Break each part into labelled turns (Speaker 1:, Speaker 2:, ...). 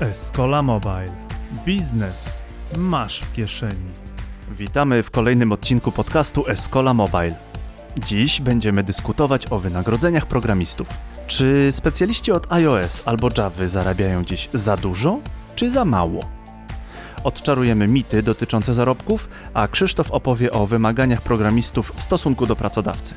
Speaker 1: Escola Mobile. Biznes masz w kieszeni.
Speaker 2: Witamy w kolejnym odcinku podcastu Escola Mobile. Dziś będziemy dyskutować o wynagrodzeniach programistów. Czy specjaliści od iOS albo Java zarabiają dziś za dużo, czy za mało? Odczarujemy mity dotyczące zarobków, a Krzysztof opowie o wymaganiach programistów w stosunku do pracodawcy.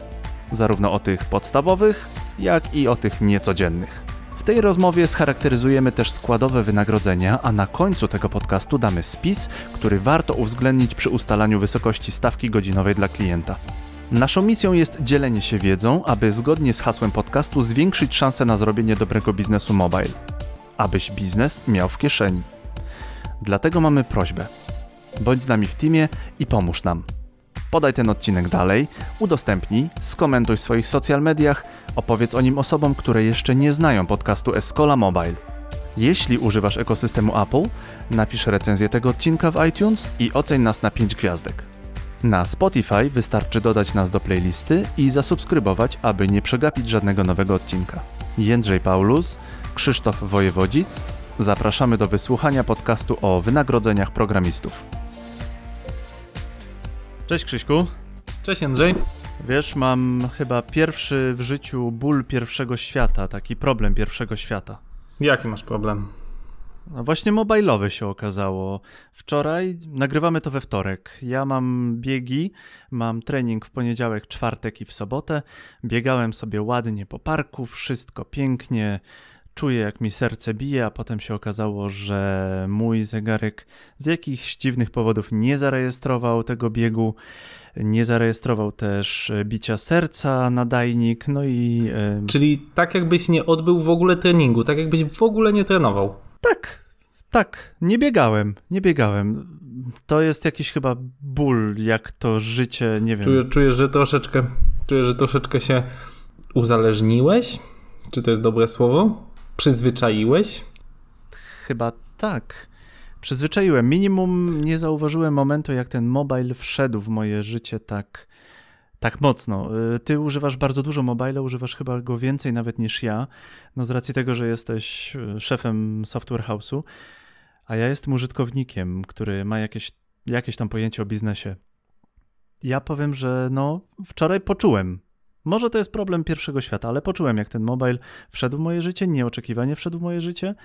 Speaker 2: Zarówno o tych podstawowych, jak i o tych niecodziennych. W tej rozmowie scharakteryzujemy też składowe wynagrodzenia, a na końcu tego podcastu damy spis, który warto uwzględnić przy ustalaniu wysokości stawki godzinowej dla klienta. Naszą misją jest dzielenie się wiedzą, aby zgodnie z hasłem podcastu zwiększyć szanse na zrobienie dobrego biznesu mobile. Abyś biznes miał w kieszeni. Dlatego mamy prośbę. Bądź z nami w teamie i pomóż nam. Podaj ten odcinek dalej, udostępnij, skomentuj w swoich social mediach, opowiedz o nim osobom, które jeszcze nie znają podcastu Escola Mobile. Jeśli używasz ekosystemu Apple, napisz recenzję tego odcinka w iTunes i oceń nas na 5 gwiazdek. Na Spotify wystarczy dodać nas do playlisty i zasubskrybować, aby nie przegapić żadnego nowego odcinka. Jędrzej Paulus, Krzysztof Wojewodzic, zapraszamy do wysłuchania podcastu o wynagrodzeniach programistów. Cześć Krzyśku.
Speaker 3: Cześć Jędrzej.
Speaker 2: Wiesz, mam chyba pierwszy w życiu ból pierwszego świata, taki problem pierwszego świata.
Speaker 3: Jaki masz problem?
Speaker 2: No właśnie mobilowy się okazało. Wczoraj, nagrywamy to we wtorek. Ja mam biegi, mam trening w poniedziałek, czwartek i w sobotę. Biegałem sobie ładnie po parku, wszystko pięknie. Czuję, jak mi serce bije, a potem się okazało, że mój zegarek z jakichś dziwnych powodów nie zarejestrował tego biegu. Nie zarejestrował też bicia serca, nadajnik, no i.
Speaker 3: Yy... Czyli tak, jakbyś nie odbył w ogóle treningu, tak jakbyś w ogóle nie trenował.
Speaker 2: Tak, tak, nie biegałem, nie biegałem. To jest jakiś chyba ból, jak to życie, nie wiem.
Speaker 3: Czujesz, czujesz, że troszeczkę, czujesz, że troszeczkę się uzależniłeś? Czy to jest dobre słowo? Przyzwyczaiłeś?
Speaker 2: Chyba tak. Przyzwyczaiłem. Minimum nie zauważyłem momentu, jak ten mobile wszedł w moje życie tak, tak mocno. Y, ty używasz bardzo dużo mobile, używasz chyba go więcej nawet niż ja, no z racji tego, że jesteś y, szefem software house'u, a ja jestem użytkownikiem, który ma jakieś, jakieś tam pojęcie o biznesie. Ja powiem, że no wczoraj poczułem, może to jest problem pierwszego świata, ale poczułem, jak ten mobile wszedł w moje życie, nieoczekiwanie wszedł w moje życie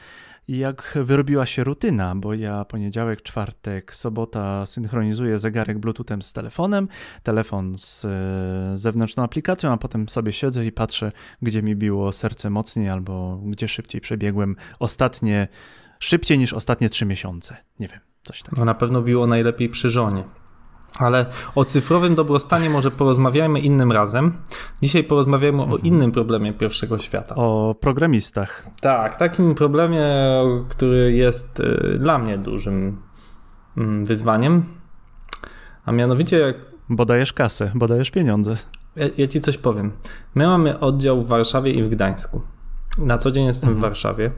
Speaker 2: i jak wyrobiła się rutyna, bo ja poniedziałek, czwartek, sobota synchronizuję zegarek Bluetoothem z telefonem, telefon z e, zewnętrzną aplikacją, a potem sobie siedzę i patrzę, gdzie mi biło serce mocniej albo gdzie szybciej przebiegłem ostatnie, szybciej niż ostatnie trzy miesiące. Nie wiem, coś takiego.
Speaker 3: No na pewno biło najlepiej przy żonie. Ale o cyfrowym dobrostanie może porozmawiajmy innym razem. Dzisiaj porozmawiajmy mhm. o innym problemie pierwszego świata.
Speaker 2: O programistach.
Speaker 3: Tak, takim problemie, który jest y, dla mnie dużym mm, wyzwaniem. A mianowicie jak.
Speaker 2: Bo dajesz kasę, bo dajesz pieniądze.
Speaker 3: Ja, ja ci coś powiem. My mamy oddział w Warszawie i w Gdańsku. Na co dzień jestem mhm. w Warszawie.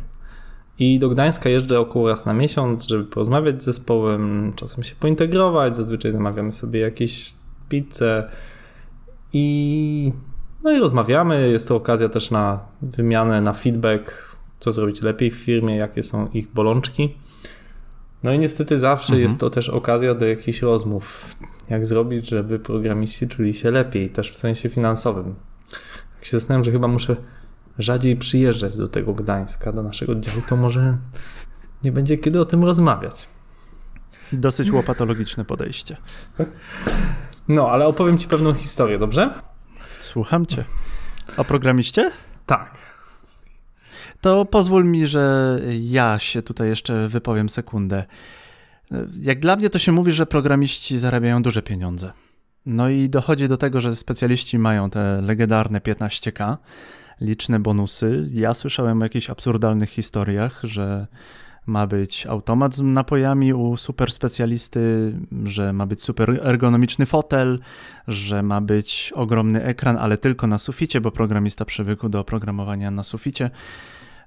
Speaker 3: I do Gdańska jeżdżę około raz na miesiąc, żeby porozmawiać z zespołem, czasem się pointegrować. Zazwyczaj zamawiamy sobie jakieś pizze i no i rozmawiamy. Jest to okazja też na wymianę, na feedback, co zrobić lepiej w firmie, jakie są ich bolączki. No i niestety zawsze mhm. jest to też okazja do jakichś rozmów. Jak zrobić, żeby programiści czuli się lepiej, też w sensie finansowym. Tak się zastanawiam, że chyba muszę rzadziej przyjeżdżać do tego Gdańska, do naszego oddziału, to może nie będzie kiedy o tym rozmawiać.
Speaker 2: Dosyć łopatologiczne podejście.
Speaker 3: No, ale opowiem ci pewną historię, dobrze?
Speaker 2: Słucham cię. O programiście?
Speaker 3: Tak.
Speaker 2: To pozwól mi, że ja się tutaj jeszcze wypowiem sekundę. Jak dla mnie to się mówi, że programiści zarabiają duże pieniądze. No i dochodzi do tego, że specjaliści mają te legendarne 15K, liczne bonusy. Ja słyszałem o jakichś absurdalnych historiach, że ma być automat z napojami u super specjalisty, że ma być super ergonomiczny fotel, że ma być ogromny ekran, ale tylko na suficie, bo programista przywykł do oprogramowania na suficie.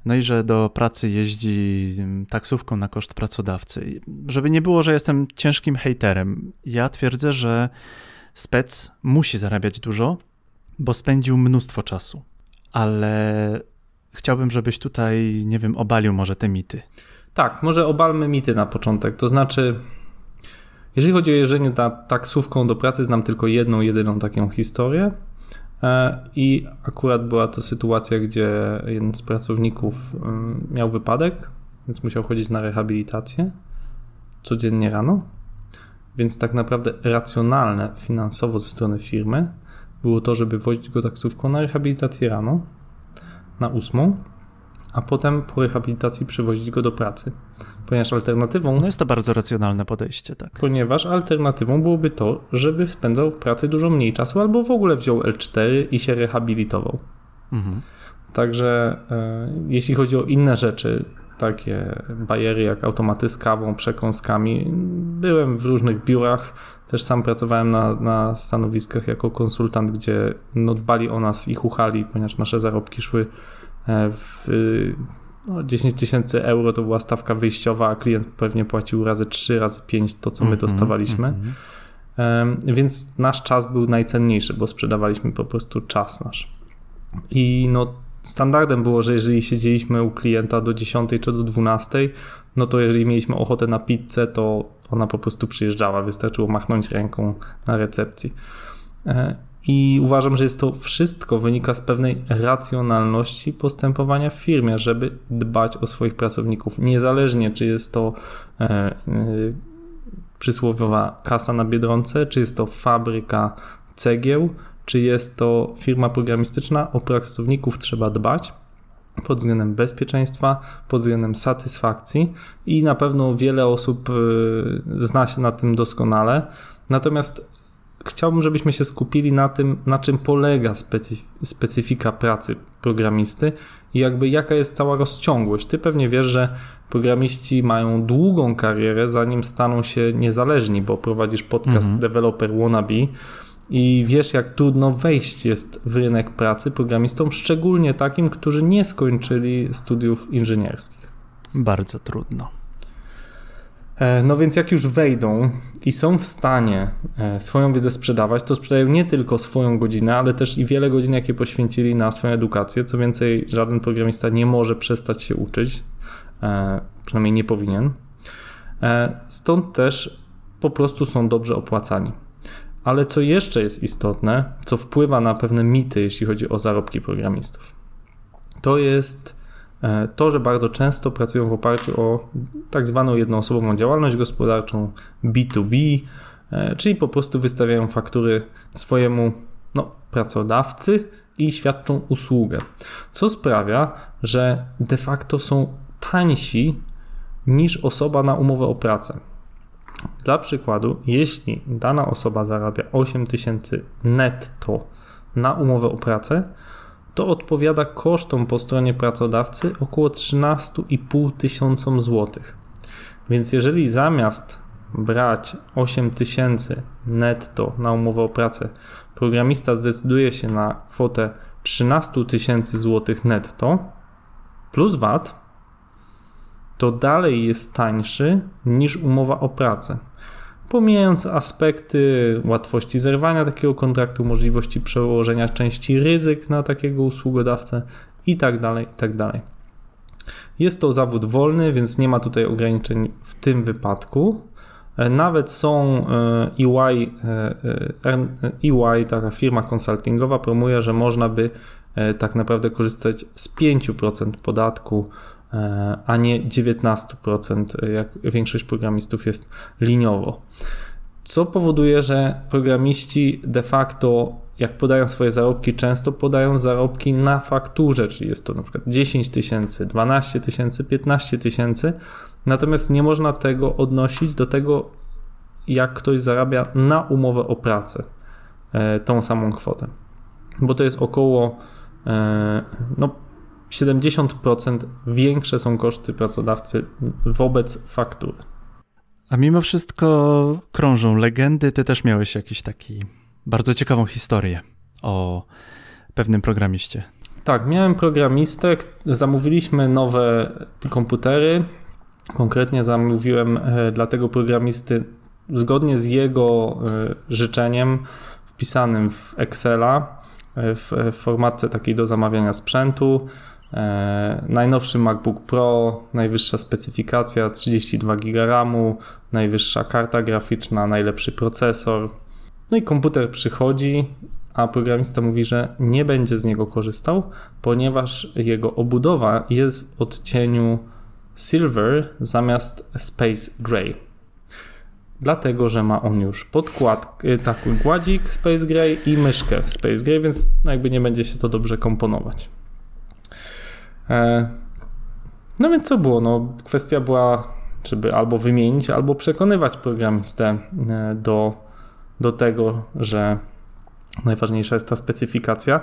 Speaker 2: No i że do pracy jeździ taksówką na koszt pracodawcy. Żeby nie było, że jestem ciężkim hejterem, ja twierdzę, że spec musi zarabiać dużo, bo spędził mnóstwo czasu ale chciałbym, żebyś tutaj, nie wiem, obalił może te mity.
Speaker 3: Tak, może obalmy mity na początek. To znaczy, jeżeli chodzi o jeżdżenie ta, taksówką do pracy, znam tylko jedną, jedyną taką historię. E, I akurat była to sytuacja, gdzie jeden z pracowników mm, miał wypadek, więc musiał chodzić na rehabilitację codziennie rano. Więc tak naprawdę racjonalne finansowo ze strony firmy było to, żeby wozić go taksówką na rehabilitację rano, na ósmą, a potem po rehabilitacji przywozić go do pracy. Ponieważ alternatywą.
Speaker 2: No jest to bardzo racjonalne podejście, tak.
Speaker 3: Ponieważ alternatywą byłoby to, żeby spędzał w pracy dużo mniej czasu, albo w ogóle wziął L4 i się rehabilitował. Mhm. Także e, jeśli chodzi o inne rzeczy, takie bariery jak automaty z kawą, przekąskami, byłem w różnych biurach, też sam pracowałem na, na stanowiskach jako konsultant, gdzie no, dbali o nas i chuchali, ponieważ nasze zarobki szły e, w no, 10 tysięcy euro to była stawka wyjściowa, a klient pewnie płacił razy 3, razy 5 to, co my mhm, dostawaliśmy. -hmm. Więc nasz czas był najcenniejszy, bo sprzedawaliśmy po prostu czas nasz. I no, standardem było, że jeżeli siedzieliśmy u klienta do 10 czy do 12, no to jeżeli mieliśmy ochotę na pizzę, to ona po prostu przyjeżdżała, wystarczyło machnąć ręką na recepcji. E, I uważam, że jest to wszystko wynika z pewnej racjonalności postępowania w firmie, żeby dbać o swoich pracowników. Niezależnie, czy jest to e, e, przysłowiowa kasa na biedronce, czy jest to fabryka cegieł, czy jest to firma programistyczna, o pracowników trzeba dbać pod względem bezpieczeństwa, pod względem satysfakcji i na pewno wiele osób y, zna się na tym doskonale. Natomiast chciałbym, żebyśmy się skupili na tym, na czym polega specyfika pracy programisty i jakby jaka jest cała rozciągłość. Ty pewnie wiesz, że programiści mają długą karierę, zanim staną się niezależni, bo prowadzisz podcast mhm. Developer Wannabe i wiesz, jak trudno wejść jest w rynek pracy programistom, szczególnie takim, którzy nie skończyli studiów inżynierskich.
Speaker 2: Bardzo trudno.
Speaker 3: E, no więc jak już wejdą i są w stanie e, swoją wiedzę sprzedawać, to sprzedają nie tylko swoją godzinę, ale też i wiele godzin, jakie poświęcili na swoją edukację. Co więcej, żaden programista nie może przestać się uczyć, e, przynajmniej nie powinien. Stąd też po prostu są dobrze opłacani. Ale co jeszcze jest istotne, co wpływa na pewne mity, jeśli chodzi o zarobki programistów, to jest e, to, że bardzo często pracują w oparciu o tak zwaną jednoosobową działalność gospodarczą B2B, e, czyli po prostu wystawiają faktury swojemu no, pracodawcy i świadczą usługę, co sprawia, że de facto są tańsi niż osoba na umowę o pracę. Dla przykładu, jeśli dana osoba zarabia 8 tysięcy netto na umowę o pracę, to odpowiada kosztom po stronie pracodawcy około 13,5 tysiącom złotych. Więc jeżeli zamiast brać 8 tysięcy netto na umowę o pracę, programista zdecyduje się na kwotę 13 tysięcy złotych netto plus VAT, to dalej jest tańszy niż umowa o pracę. Pomijając aspekty łatwości zerwania takiego kontraktu, możliwości przełożenia części ryzyk na takiego usługodawcę itd. Tak itd. Tak jest to zawód wolny, więc nie ma tutaj ograniczeń w tym wypadku. E, nawet są EY, e, EY, taka firma konsultingowa, promuje, że można by e, tak naprawdę korzystać z 5% podatku E, a nie 19%, jak większość programistów jest liniowo. Co powoduje, że programiści de facto, jak podają swoje zarobki, często podają zarobki na fakturze, czyli jest to na przykład 10 tysięcy, 12 tysięcy, 15 tysięcy, natomiast nie można tego odnosić do tego, jak ktoś zarabia na umowę o pracę e, tą samą kwotę, bo to jest około e, no, 70% większe są koszty pracodawcy wobec faktury.
Speaker 2: A mimo wszystko krążą legendy. Ty też miałeś jakiś taki bardzo ciekawą historię o pewnym programiście.
Speaker 3: Tak, miałem programistę, zamówiliśmy nowe komputery. Konkretnie zamówiłem e, dla tego programisty zgodnie z jego e, życzeniem wpisanym w Excela e, w formatce takiej do zamawiania sprzętu najnowszy MacBook Pro, najwyższa specyfikacja 32 GB RAMu, najwyższa karta graficzna, najlepszy procesor. No i komputer przychodzi, a programista mówi, że nie będzie z niego korzystał, ponieważ jego obudowa jest w odcieniu silver zamiast space gray. Dlatego, że ma on już podkład, y, taki gładzik space gray i myszkę space gray, więc jakby nie będzie się to dobrze komponować. E, no więc co było? No, kwestia była, żeby albo wymienić, albo przekonywać programistę e, do, do tego, że najważniejsza jest ta specyfikacja.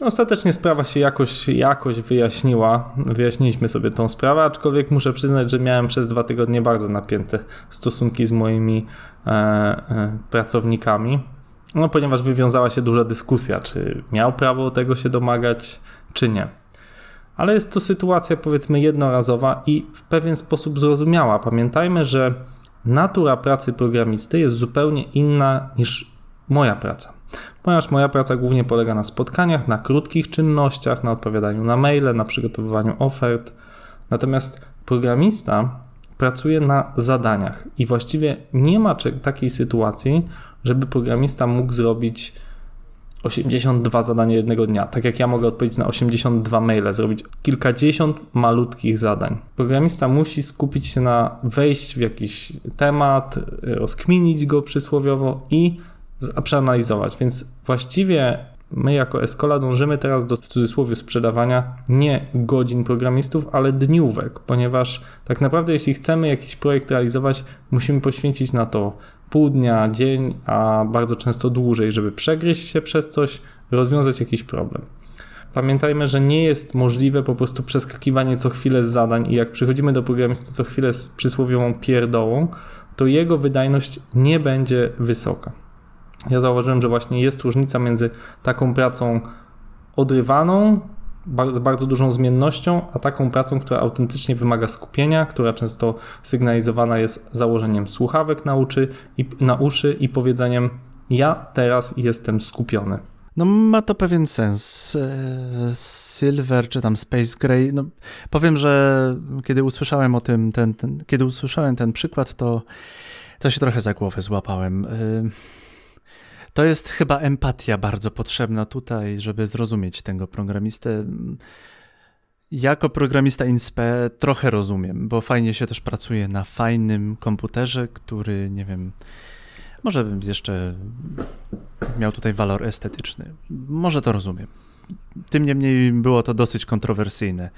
Speaker 3: No, ostatecznie sprawa się jakoś, jakoś wyjaśniła. Wyjaśniliśmy sobie tą sprawę, aczkolwiek muszę przyznać, że miałem przez dwa tygodnie bardzo napięte stosunki z moimi e, e, pracownikami. No, ponieważ wywiązała się duża dyskusja, czy miał prawo tego się domagać, czy nie ale jest to sytuacja powiedzmy jednorazowa i w pewien sposób zrozumiała. Pamiętajmy, że natura pracy programisty jest zupełnie inna niż moja praca. Ponieważ moja praca głównie polega na spotkaniach, na krótkich czynnościach, na odpowiadaniu na maile, na przygotowywaniu ofert. Natomiast programista pracuje na zadaniach i właściwie nie ma takiej sytuacji, żeby programista mógł zrobić 82 zadania jednego dnia. Tak jak ja mogę odpowiedzieć na 82 maile, zrobić kilkadziesiąt malutkich zadań. Programista musi skupić się na wejść w jakiś temat, rozkminić go przysłowiowo i przeanalizować. Więc właściwie my jako Escola dążymy teraz do w cudzysłowie sprzedawania nie godzin programistów, ale dniówek, ponieważ tak naprawdę jeśli chcemy jakiś projekt realizować, musimy poświęcić na to pół dnia, dzień, a bardzo często dłużej, żeby przegryźć się przez coś, rozwiązać jakiś problem. Pamiętajmy, że nie jest możliwe po prostu przeskakiwanie co chwilę z zadań i jak przychodzimy do programisty co chwilę z przysłowiową pierdołą, to jego wydajność nie będzie wysoka. Ja zauważyłem, że właśnie jest różnica między taką pracą odrywaną, z bardzo dużą zmiennością, a taką pracą, która autentycznie wymaga skupienia, która często sygnalizowana jest założeniem słuchawek na, uszy i, na uszy i powiedzeniem ja teraz jestem skupiony.
Speaker 2: No ma to pewien sens. E, Silver czy tam Space Gray. No, powiem, że kiedy usłyszałem o tym, ten, ten, kiedy usłyszałem ten przykład, to, to się trochę za głowę złapałem. E, to jest chyba empatia bardzo potrzebna tutaj, żeby zrozumieć tego programistę. Jako programista INSPE trochę rozumiem, bo fajnie się też pracuje na fajnym komputerze, który, nie wiem, może bym jeszcze miał tutaj walor estetyczny. Może to rozumiem. Tym niemniej było to dosyć kontrowersyjne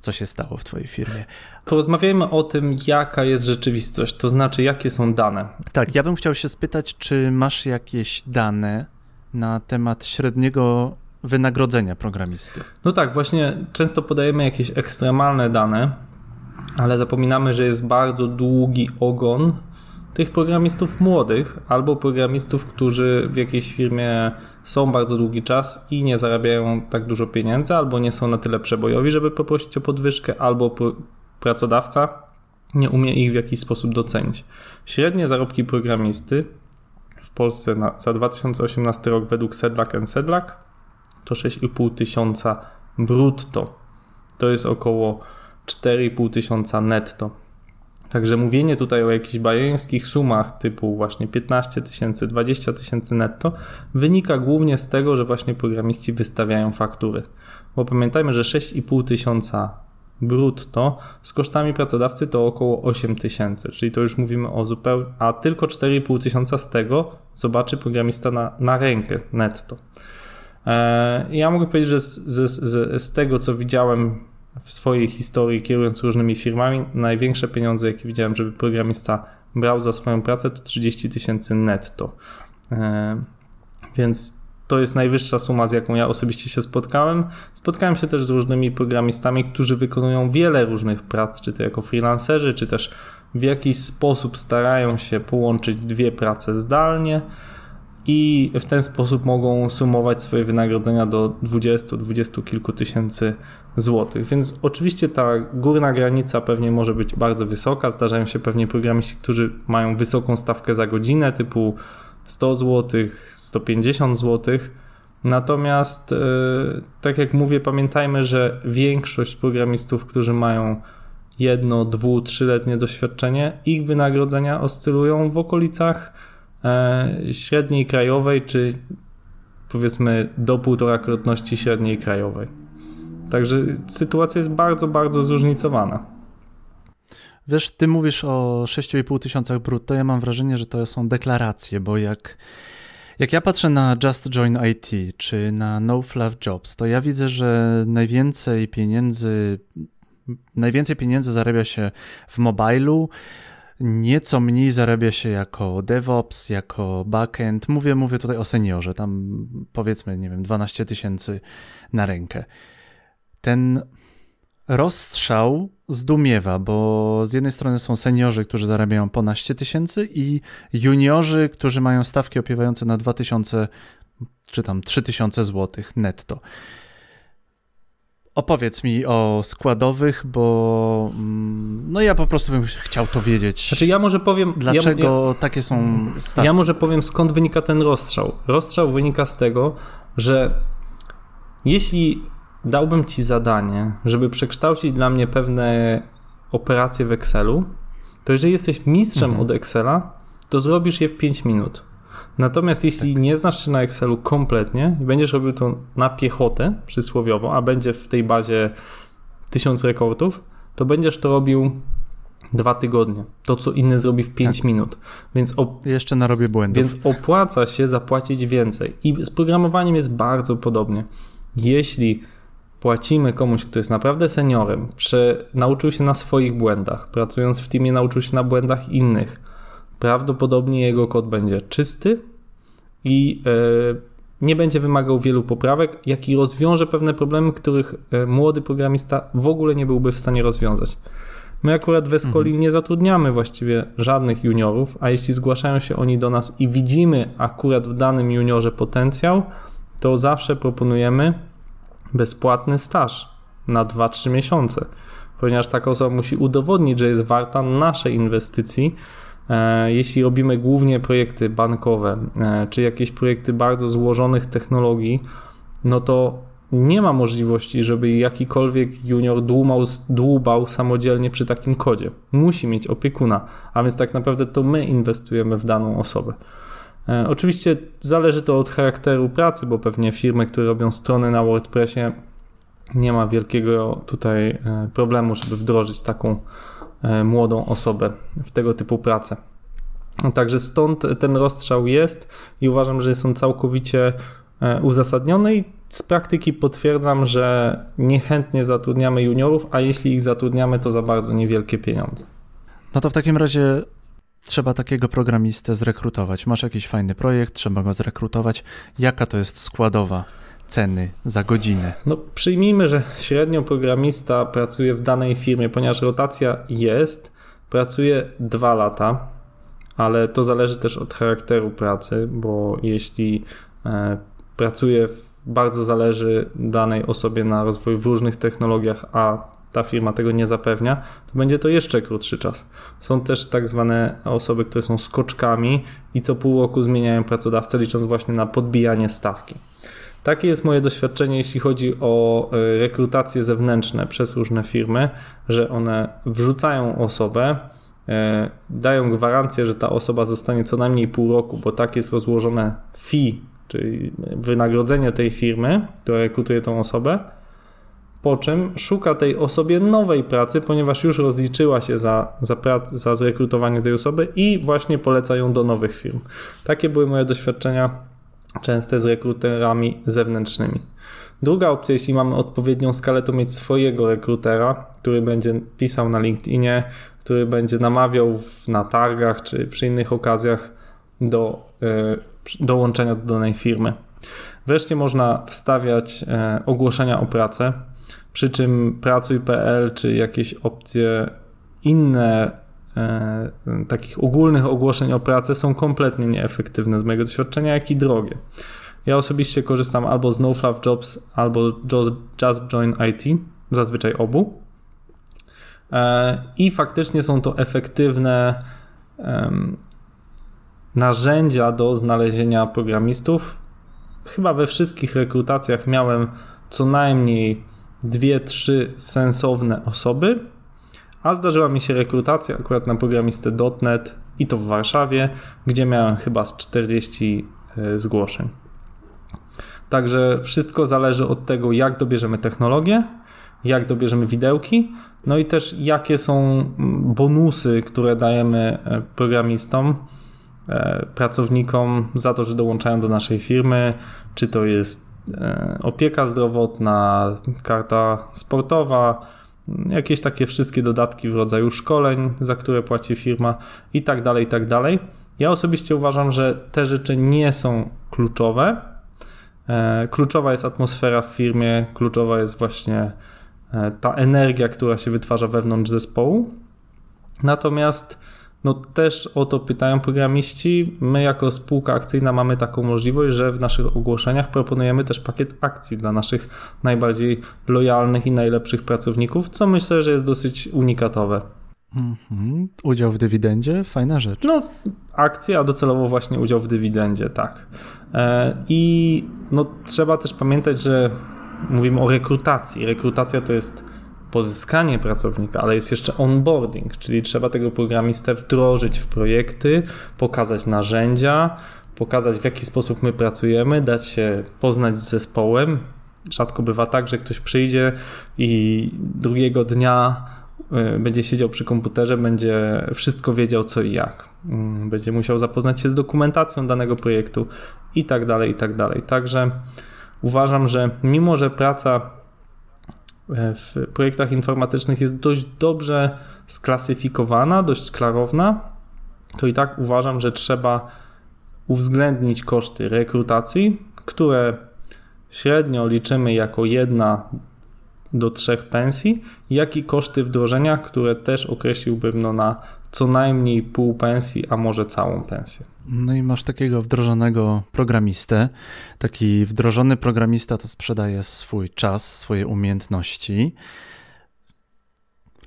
Speaker 2: co się stało w Twojej firmie.
Speaker 3: Porozmawiajmy o tym, jaka jest rzeczywistość, to znaczy, jakie są dane.
Speaker 2: Tak, ja bym chciał się spytać, czy masz jakieś dane na temat średniego wynagrodzenia programisty?
Speaker 3: No tak, właśnie często podajemy jakieś ekstremalne dane, ale zapominamy, że jest bardzo długi ogon tych programistów młodych albo programistów, którzy w jakiejś firmie są bardzo długi czas i nie zarabiają tak dużo pieniędzy, albo nie są na tyle przebojowi, żeby poprosić o podwyżkę, albo pracodawca nie umie ich w jakiś sposób docenić. Średnie zarobki programisty w Polsce na, za 2018 rok według Sedlak Sedlak to 6,5 tysiąca brutto. To jest około 4,5 tysiąca netto. Także mówienie tutaj o jakichś bajeńskich sumach typu właśnie 15 tysięcy, 20 tysięcy netto wynika głównie z tego, że właśnie programiści wystawiają faktury. Bo pamiętajmy, że 6,5 tysiąca brutto z kosztami pracodawcy to około 8 tysięcy, czyli to już mówimy o zupełnie, a tylko 4,5 tysiąca z tego zobaczy programista na, na rękę netto. Eee, ja mogę powiedzieć, że z, z, z, z tego co widziałem w swojej historii, kierując różnymi firmami, największe pieniądze, jakie widziałem, żeby programista brał za swoją pracę, to 30 tysięcy netto. E, więc to jest najwyższa suma, z jaką ja osobiście się spotkałem. Spotkałem się też z różnymi programistami, którzy wykonują wiele różnych prac, czy to jako freelancerzy, czy też w jakiś sposób starają się połączyć dwie prace zdalnie i w ten sposób mogą sumować swoje wynagrodzenia do 20-20 kilku tysięcy złotych. Więc oczywiście ta górna granica pewnie może być bardzo wysoka. Zdarzają się pewnie programiści, którzy mają wysoką stawkę za godzinę, typu 100 zł, 150 zł. Natomiast, e, tak jak mówię, pamiętajmy, że większość programistów, którzy mają jedno, dwu, trzyletnie doświadczenie, ich wynagrodzenia oscylują w okolicach średniej krajowej, czy powiedzmy do półtorakrotności średniej krajowej. Także sytuacja jest bardzo, bardzo zróżnicowana.
Speaker 2: Wiesz, ty mówisz o 6,5 tysiącach brutto, ja mam wrażenie, że to są deklaracje, bo jak, jak ja patrzę na Just Join IT czy na No Fluff Jobs, to ja widzę, że najwięcej pieniędzy najwięcej pieniędzy zarabia się w mobilu, nieco mniej zarabia się jako DevOps, jako backend. Mówię, mówię tutaj o seniorze, tam powiedzmy, nie wiem, 12 tysięcy na rękę. Ten rozstrzał zdumiewa, bo z jednej strony są seniorzy, którzy zarabiają ponaście tysięcy i juniorzy, którzy mają stawki opiewające na 2000 czy tam 3000 złotych netto. Opowiedz mi o składowych, bo mm, no ja po prostu bym chciał to wiedzieć.
Speaker 3: Znaczy ja może powiem...
Speaker 2: Dlaczego ja, ja, takie są stawki?
Speaker 3: Ja może powiem skąd wynika ten rozstrzał. Rozstrzał wynika z tego, że jeśli dałbym ci zadanie, żeby przekształcić dla mnie pewne operacje w Excelu, to jeżeli jesteś mistrzem mhm. od Excela, to zrobisz je w 5 minut. Natomiast jeśli tak. nie znasz się na Excelu kompletnie i będziesz robił to na piechotę przysłowiowo, a będzie w tej bazie tysiąc rekordów, to będziesz to robił dwa tygodnie. To, co inny zrobi w 5 tak. minut. Więc
Speaker 2: op- Jeszcze narobię błędów.
Speaker 3: Więc opłaca się zapłacić więcej. I z programowaniem jest bardzo podobnie. Jeśli płacimy komuś, kto jest naprawdę seniorem, prze- nauczył się na swoich błędach, pracując w teamie nauczył się na błędach innych, prawdopodobnie jego kod będzie czysty i e, nie będzie wymagał wielu poprawek, jak i rozwiąże pewne problemy, których e, młody programista w ogóle nie byłby w stanie rozwiązać. My akurat w Escoli mhm. nie zatrudniamy właściwie żadnych juniorów, a jeśli zgłaszają się oni do nas i widzimy akurat w danym juniorze potencjał, to zawsze proponujemy bezpłatny staż na 2-3 miesiące, ponieważ taka osoba musi udowodnić, że jest warta naszej inwestycji, jeśli robimy głównie projekty bankowe, e, czy jakieś projekty bardzo złożonych technologii, no to nie ma możliwości, żeby jakikolwiek junior dłumał, dłubał samodzielnie przy takim kodzie. Musi mieć opiekuna, a więc tak naprawdę to my inwestujemy w daną osobę. E, oczywiście zależy to od charakteru pracy, bo pewnie firmy, które robią strony na WordPressie, nie ma wielkiego tutaj problemu, żeby wdrożyć taką E, młodą osobę w tego typu pracę. Także stąd ten rozstrzał jest i uważam, że jest on całkowicie e, uzasadniony i z praktyki potwierdzam, że niechętnie zatrudniamy juniorów, a jeśli ich zatrudniamy, to za bardzo niewielkie pieniądze.
Speaker 2: No to w takim razie trzeba takiego programistę zrekrutować. Masz jakiś fajny projekt, trzeba go zrekrutować. Jaka to jest składowa? Ceny za godzinę?
Speaker 3: No, przyjmijmy, że średnio programista pracuje w danej firmie, ponieważ rotacja jest, pracuje dwa lata, ale to zależy też od charakteru pracy, bo jeśli e, pracuje, bardzo zależy danej osobie na rozwoju w różnych technologiach, a ta firma tego nie zapewnia, to będzie to jeszcze krótszy czas. Są też tak zwane osoby, które są skoczkami i co pół roku zmieniają pracodawcę, licząc właśnie na podbijanie stawki. Takie jest moje doświadczenie, jeśli chodzi o e, rekrutacje zewnętrzne przez różne firmy, że one wrzucają osobę, e, dają gwarancję, że ta osoba zostanie co najmniej pół roku, bo tak jest rozłożone fee, czyli wynagrodzenie tej firmy, która rekrutuje tą osobę, po czym szuka tej osobie nowej pracy, ponieważ już rozliczyła się za, za, za zrekrutowanie tej osoby i właśnie poleca ją do nowych firm. Takie były moje doświadczenia często z rekruterami zewnętrznymi. Druga opcja, jeśli mamy odpowiednią skalę, to mieć swojego rekrutera, który będzie pisał na LinkedInie, który będzie namawiał na targach czy przy innych okazjach do dołączenia do danej firmy. Wreszcie można wstawiać y, ogłoszenia o pracę, przy czym pracuj.pl czy jakieś opcje inne E, takich ogólnych ogłoszeń o pracę są kompletnie nieefektywne z mojego doświadczenia, jak i drogie. Ja osobiście korzystam albo z NoFluff Jobs, albo Just Join IT, zazwyczaj obu. E, I faktycznie są to efektywne narzędzia do znalezienia programistów, chyba we wszystkich rekrutacjach miałem co najmniej dwie, trzy sensowne osoby, a zdarzyła mi się rekrutacja akurat na programistę .NET i to w Warszawie, gdzie miałem chyba z 40 e, zgłoszeń. Także wszystko zależy od tego, jak dobierzemy technologię, jak dobierzemy widełki, no i też jakie są mm, bonusy, które dajemy e, programistom, e, pracownikom za to, że dołączają do naszej firmy, czy to jest opieka zdrowotna, karta sportowa, jakieś takie wszystkie dodatki w rodzaju szkoleń, za które płaci firma i tak dalej, i tak dalej. Ja osobiście uważam, że te rzeczy nie są kluczowe. E, kluczowa jest atmosfera w firmie, kluczowa jest właśnie e, ta energia, która się wytwarza wewnątrz zespołu. Natomiast no też o to pytają programiści. My jako spółka akcyjna mamy taką możliwość, że w naszych ogłoszeniach proponujemy też pakiet akcji dla naszych najbardziej lojalnych i najlepszych pracowników, co myślę, że jest dosyć unikatowe.
Speaker 2: Mhm. Udział w dywidendzie? Fajna rzecz.
Speaker 3: No, akcje, a docelowo właśnie udział w dywidendzie, tak. E, I no, trzeba też pamiętać, że mówimy o rekrutacji. Rekrutacja to jest pozyskanie pracownika, ale jest jeszcze onboarding, czyli trzeba tego programistę wdrożyć w projekty, pokazać narzędzia, pokazać w jaki sposób my pracujemy, dać się poznać z zespołem. Rzadko bywa tak, że ktoś przyjdzie i drugiego dnia y, będzie siedział przy komputerze, będzie wszystko wiedział co i jak. Mm, będzie musiał zapoznać się z dokumentacją danego projektu i tak dalej, i tak dalej. Także uważam, że mimo, że praca w projektach informatycznych jest dość dobrze sklasyfikowana, dość klarowna, to i tak uważam, że trzeba uwzględnić koszty rekrutacji, które średnio liczymy jako jedna do trzech pensji, jak i koszty wdrożenia, które też określiłbym no na co najmniej pół pensji, a może całą pensję.
Speaker 2: No i masz takiego wdrożonego programistę. Taki wdrożony programista to sprzedaje swój czas, swoje umiejętności.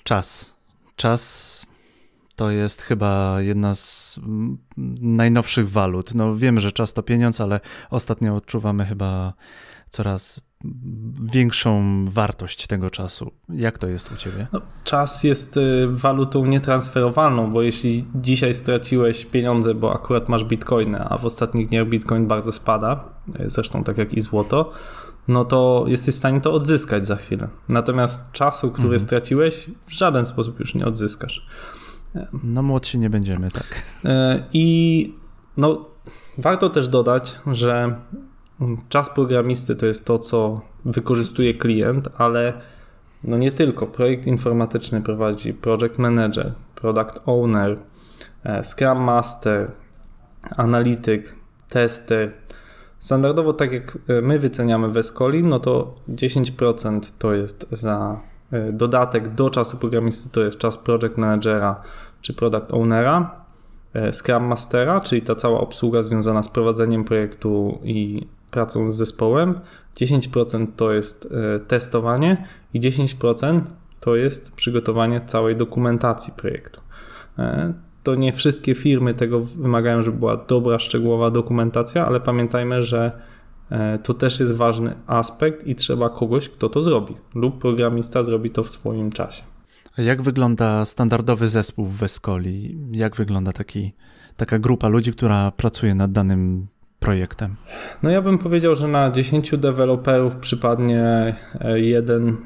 Speaker 2: Czas. Czas to jest chyba jedna z najnowszych walut. No wiemy, że czas to pieniądz, ale ostatnio odczuwamy chyba coraz większą wartość tego czasu. Jak to jest u Ciebie? No,
Speaker 3: czas jest y, walutą nietransferowalną, bo jeśli dzisiaj straciłeś pieniądze, bo akurat masz bitcoiny, a w ostatnich dniach bitcoin bardzo spada, y, zresztą tak jak i złoto, no to jesteś w stanie to odzyskać za chwilę. Natomiast czasu, który mhm. straciłeś, w żaden sposób już nie odzyskasz.
Speaker 2: No młodsi nie będziemy, tak.
Speaker 3: Y, I no, warto też dodać, że Czas programisty to jest to, co wykorzystuje klient, ale no nie tylko. Projekt informatyczny prowadzi project manager, product owner, e, scrum master, analityk, tester. Standardowo, tak jak e, my wyceniamy w Escoli, no to 10% to jest za e, dodatek do czasu programisty, to jest czas project managera czy product ownera, Scrum Mastera, czyli ta cała obsługa związana z prowadzeniem projektu i pracą z zespołem, 10% to jest e, testowanie i 10% to jest przygotowanie całej dokumentacji projektu. E, to nie wszystkie firmy tego wymagają, żeby była dobra, szczegółowa dokumentacja, ale pamiętajmy, że e, to też jest ważny aspekt i trzeba kogoś, kto to zrobi, lub programista zrobi to w swoim czasie.
Speaker 2: A jak wygląda standardowy zespół w Weskoli? Jak wygląda taki, taka grupa ludzi, która pracuje nad danym projektem?
Speaker 3: No ja bym powiedział, że na 10 deweloperów przypadnie e, jeden,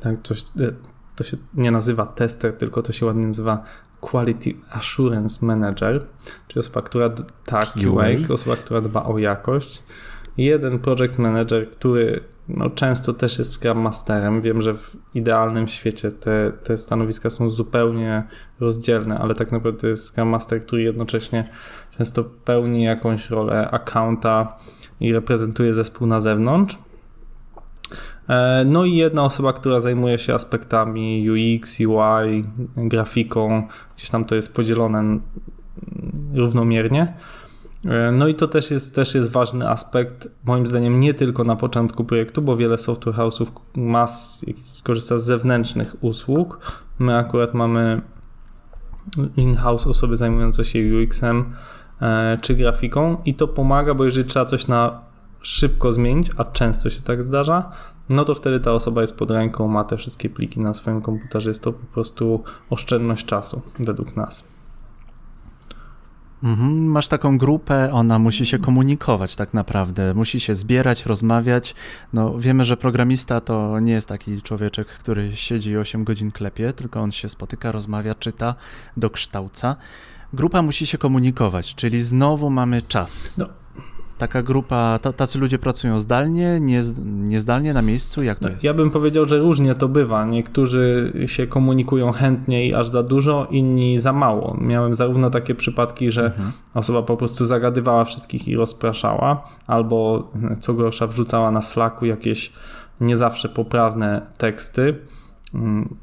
Speaker 3: tak coś, e, to się nie nazywa tester, tylko to się ładnie nazywa Quality Assurance Manager, czyli osoba, która, tak, QA, osoba, która dba o jakość. Jeden project manager, który no, często też jest Scrum Masterem. Wiem, że w idealnym świecie te, te stanowiska są zupełnie rozdzielne, ale tak naprawdę jest Scrum Master, który jednocześnie często pełni jakąś rolę accounta i reprezentuje zespół na zewnątrz. E, no i jedna osoba, która zajmuje się aspektami UX, UI, grafiką, gdzieś tam to jest podzielone równomiernie. E, no i to też jest, też jest ważny aspekt, moim zdaniem, nie tylko na początku projektu, bo wiele software house'ów ma skorzysta z zewnętrznych usług. My akurat mamy in-house osoby zajmujące się UX-em, czy grafiką i to pomaga, bo jeżeli trzeba coś na szybko zmienić, a często się tak zdarza, no to wtedy ta osoba jest pod ręką, ma te wszystkie pliki na swoim komputerze. Jest to po prostu oszczędność czasu według nas.
Speaker 2: Mhm, masz taką grupę, ona musi się komunikować tak naprawdę, musi się zbierać, rozmawiać. No, wiemy, że programista to nie jest taki człowieczek, który siedzi 8 godzin klepie, tylko on się spotyka, rozmawia, czyta, dokształca. Grupa musi się komunikować, czyli znowu mamy czas. No, taka grupa, tacy ludzie pracują zdalnie, nie, niezdalnie na miejscu? Jak to jest?
Speaker 3: Ja bym powiedział, że różnie to bywa. Niektórzy się komunikują chętnie i aż za dużo, inni za mało. Miałem zarówno takie przypadki, że mhm. osoba po prostu zagadywała wszystkich i rozpraszała, albo co gorsza wrzucała na Slacku jakieś nie zawsze poprawne teksty. Mm,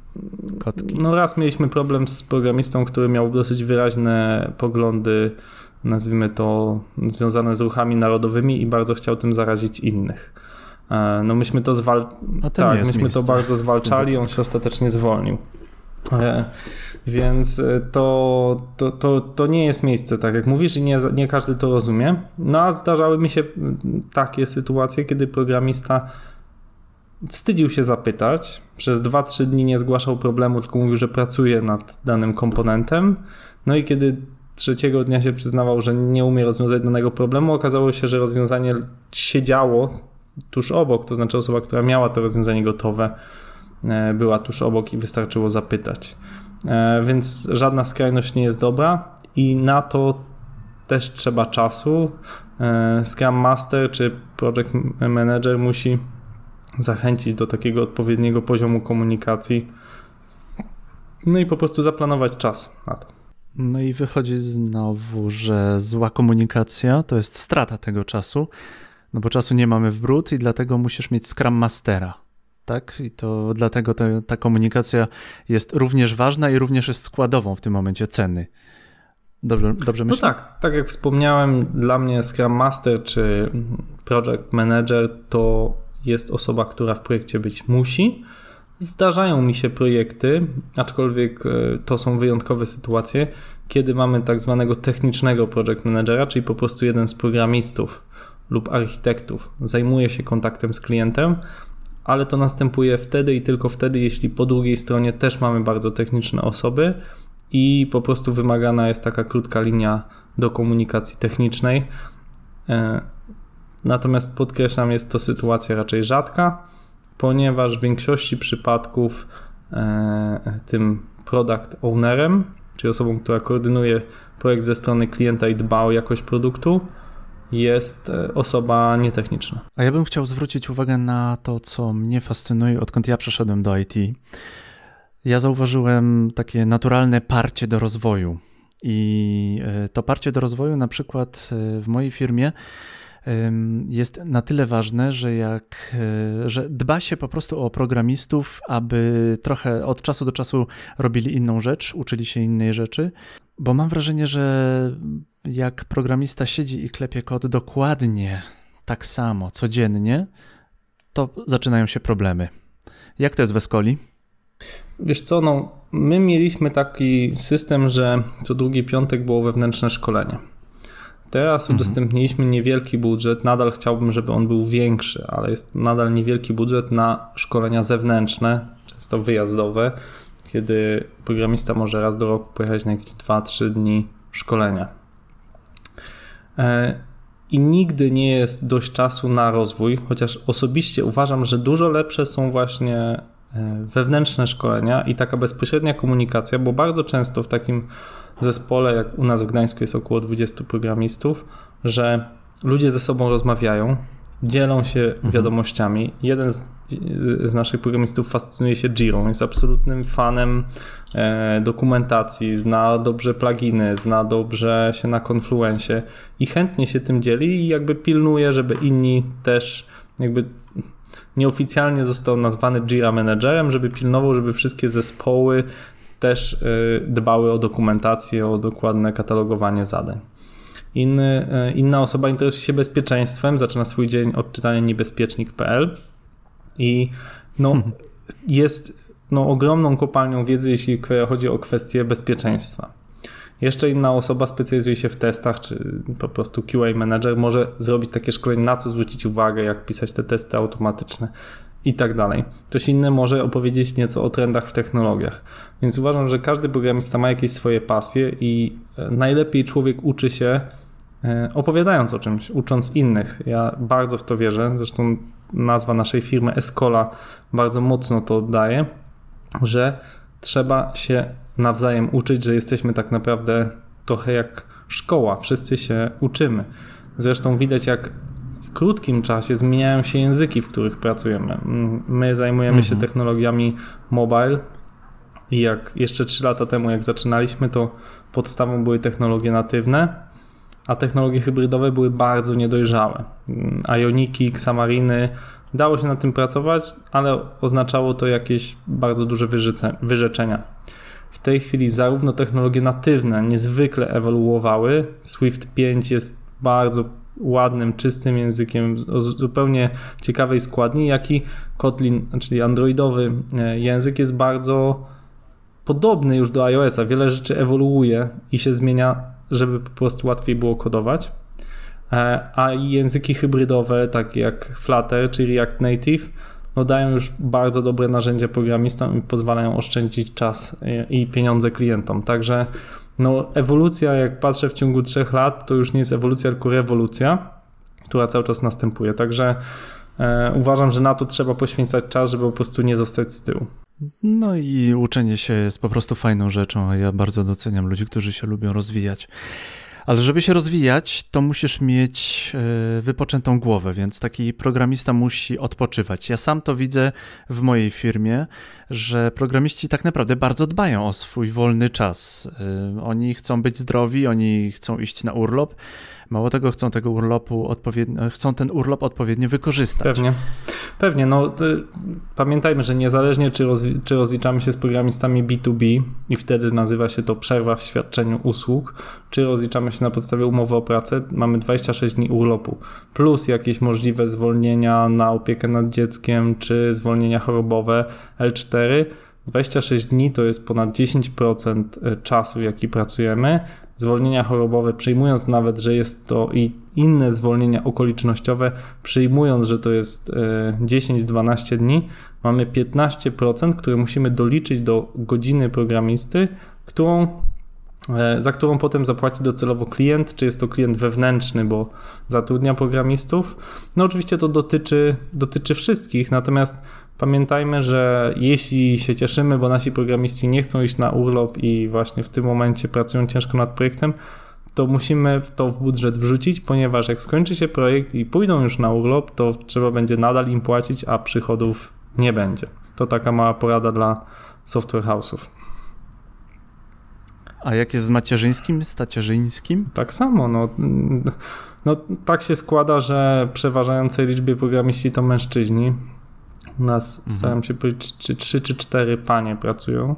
Speaker 3: Kotki. No raz mieliśmy problem z programistą, który miał dosyć wyraźne poglądy nazwijmy to, związane z ruchami narodowymi i bardzo chciał tym zarazić innych. E, no myśmy to zwal... Tak, myśmy miejsce. to bardzo zwalczali, on się ostatecznie zwolnił. E, więc to, to, to, to nie jest miejsce, tak jak mówisz, i nie, nie każdy to rozumie. No a zdarzały mi się takie sytuacje, kiedy programista wstydził się zapytać, przez 2-3 dni nie zgłaszał problemu, tylko mówił, że pracuje nad danym komponentem. No i kiedy trzeciego dnia się przyznawał, że nie umie rozwiązać danego problemu. Okazało się, że rozwiązanie siedziało tuż obok, to znaczy osoba, która miała to rozwiązanie gotowe, e, była tuż obok i wystarczyło zapytać. E, więc żadna skrajność nie jest dobra i na to też trzeba czasu. E, Scrum Master czy Project Manager musi zachęcić do takiego odpowiedniego poziomu komunikacji. No i po prostu zaplanować czas na to.
Speaker 2: No i wychodzi znowu, że zła komunikacja to jest strata tego czasu, no bo czasu nie mamy w brud i dlatego musisz mieć Scrum Mastera. Tak? I to dlatego ta, ta komunikacja jest również ważna i również jest składową w tym momencie ceny. Dobrze, dobrze myślę?
Speaker 3: No tak, tak jak wspomniałem, dla mnie Scrum Master czy Project Manager to jest osoba, która w projekcie być musi, Zdarzają mi się projekty, aczkolwiek e, to są wyjątkowe sytuacje, kiedy mamy tak zwanego technicznego project managera, czyli po prostu jeden z programistów lub architektów zajmuje się kontaktem z klientem, ale to następuje wtedy i tylko wtedy, jeśli po drugiej stronie też mamy bardzo techniczne osoby i po prostu wymagana jest taka krótka linia do komunikacji technicznej. Natomiast podkreślam, jest to sytuacja raczej rzadka ponieważ w większości przypadków e, tym product ownerem, czyli osobą, która koordynuje projekt ze strony klienta i dba o jakość produktu, jest e, osoba nietechniczna.
Speaker 2: A ja bym chciał zwrócić uwagę na to, co mnie fascynuje, odkąd ja przeszedłem do IT. Ja zauważyłem takie naturalne parcie do rozwoju. I e, to parcie do rozwoju, na przykład w mojej firmie, jest na tyle ważne, że jak, e, że dba się po prostu o programistów, aby trochę od czasu do czasu robili inną rzecz, uczyli się innej rzeczy, bo mam wrażenie, że jak programista siedzi i klepie kod dokładnie tak samo, codziennie, to zaczynają się problemy. Jak to jest w Escoli?
Speaker 3: Wiesz co, no, my mieliśmy taki system, że co drugi piątek było wewnętrzne szkolenie. Teraz mhm. udostępniliśmy niewielki budżet. Nadal chciałbym, żeby on był większy, ale jest nadal niewielki budżet na szkolenia zewnętrzne, często wyjazdowe, kiedy programista może raz do roku pojechać na jakieś 2-3 dni szkolenia. E, I nigdy nie jest dość czasu na rozwój, chociaż osobiście uważam, że dużo lepsze są właśnie e, wewnętrzne szkolenia i taka bezpośrednia komunikacja, bo bardzo często w takim zespole, jak u nas w Gdańsku jest około 20 programistów, że ludzie ze sobą rozmawiają, dzielą się mhm. wiadomościami. Jeden z, z, naszych programistów fascynuje się Jirą, jest absolutnym fanem e, dokumentacji, zna dobrze pluginy, zna dobrze się na Confluencie i chętnie się tym dzieli i jakby pilnuje, żeby inni też jakby nieoficjalnie został nazwany Jira Managerem, żeby pilnował, żeby wszystkie zespoły też y, dbały o dokumentację, o dokładne katalogowanie zadań. Inny, y, inna osoba interesuje się bezpieczeństwem, zaczyna swój dzień od czytania niebezpiecznik.pl i no, jest no, ogromną kopalnią wiedzy, jeśli chodzi o kwestie bezpieczeństwa. Jeszcze inna osoba specjalizuje się w testach, czy po prostu QA manager może zrobić takie szkolenie, na co zwrócić uwagę, jak pisać te testy automatyczne i tak dalej. Ktoś inny może opowiedzieć nieco o trendach w technologiach. Więc uważam, że każdy programista ma jakieś swoje pasje i e, najlepiej człowiek uczy się e, opowiadając o czymś, ucząc innych. Ja bardzo w to wierzę. Zresztą nazwa naszej firmy Escola bardzo mocno to oddaje, że trzeba się nawzajem uczyć, że jesteśmy tak naprawdę trochę jak szkoła. Wszyscy się uczymy. Zresztą widać, jak w krótkim czasie zmieniają się języki, w których pracujemy. My zajmujemy mhm. się technologiami mobile i jak jeszcze 3 lata temu, jak zaczynaliśmy, to podstawą były technologie natywne, a technologie hybrydowe były bardzo niedojrzałe. Ioniki, Xamariny, dało się nad tym pracować, ale oznaczało to jakieś bardzo duże wyrzeczenia. W tej chwili zarówno technologie natywne niezwykle ewoluowały. Swift 5 jest bardzo ładnym, czystym językiem o zupełnie ciekawej składni, jak i Kotlin, czyli androidowy e, język jest bardzo podobny już do iOS-a. Wiele rzeczy ewoluuje i się zmienia, żeby po prostu łatwiej było kodować. E, a języki hybrydowe, takie jak Flutter czy React Native, no dają już bardzo dobre narzędzia programistom i pozwalają oszczędzić czas e, i pieniądze klientom. Także no, ewolucja, jak patrzę w ciągu trzech lat, to już nie jest ewolucja, tylko rewolucja, która cały czas następuje. Także e, uważam, że na to trzeba poświęcać czas, żeby po prostu nie zostać z tyłu.
Speaker 2: No i uczenie się jest po prostu fajną rzeczą, a ja bardzo doceniam ludzi, którzy się lubią rozwijać. Ale żeby się rozwijać, to musisz mieć e, wypoczętą głowę, więc taki programista musi odpoczywać. Ja sam to widzę w mojej firmie, że programiści tak naprawdę bardzo dbają o swój wolny czas. E, oni chcą być zdrowi, oni chcą iść na urlop Mało tego, chcą tego urlopu odpowiednio, chcą ten urlop odpowiednio wykorzystać.
Speaker 3: Pewnie. Pewnie. No, pamiętajmy, że niezależnie czy, czy rozliczamy się z programistami B2B i wtedy nazywa się to przerwa w świadczeniu usług, czy rozliczamy się na podstawie umowy o pracę, mamy 26 dni urlopu, plus jakieś możliwe zwolnienia na opiekę nad dzieckiem, czy zwolnienia chorobowe L4. 26 dni to jest ponad 10% e, czasu, jaki pracujemy, zwolnienia chorobowe, przyjmując nawet, że jest to i inne zwolnienia okolicznościowe, przyjmując, że to jest 10-12 e, dni, mamy 15%, które musimy doliczyć do godziny programisty, którą e, za którą potem zapłaci docelowo klient, czy jest to klient wewnętrzny, bo zatrudnia programistów. No oczywiście to dotyczy, dotyczy wszystkich, natomiast Pamiętajmy, że jeśli się cieszymy, bo nasi programiści nie chcą iść na urlop i właśnie w tym momencie pracują ciężko nad projektem, to musimy to w budżet wrzucić, ponieważ jak skończy się projekt i pójdą już na urlop, to trzeba będzie nadal im płacić, a przychodów nie będzie. To taka mała porada dla software house'ów.
Speaker 2: A jak jest z macierzyńskim, z tacierzyńskim?
Speaker 3: Tak samo. No, no, tak się składa, że przeważającej liczbie programiści to mężczyźni. U nas mhm. staram się powiedzieć, czy trzy czy cztery panie pracują,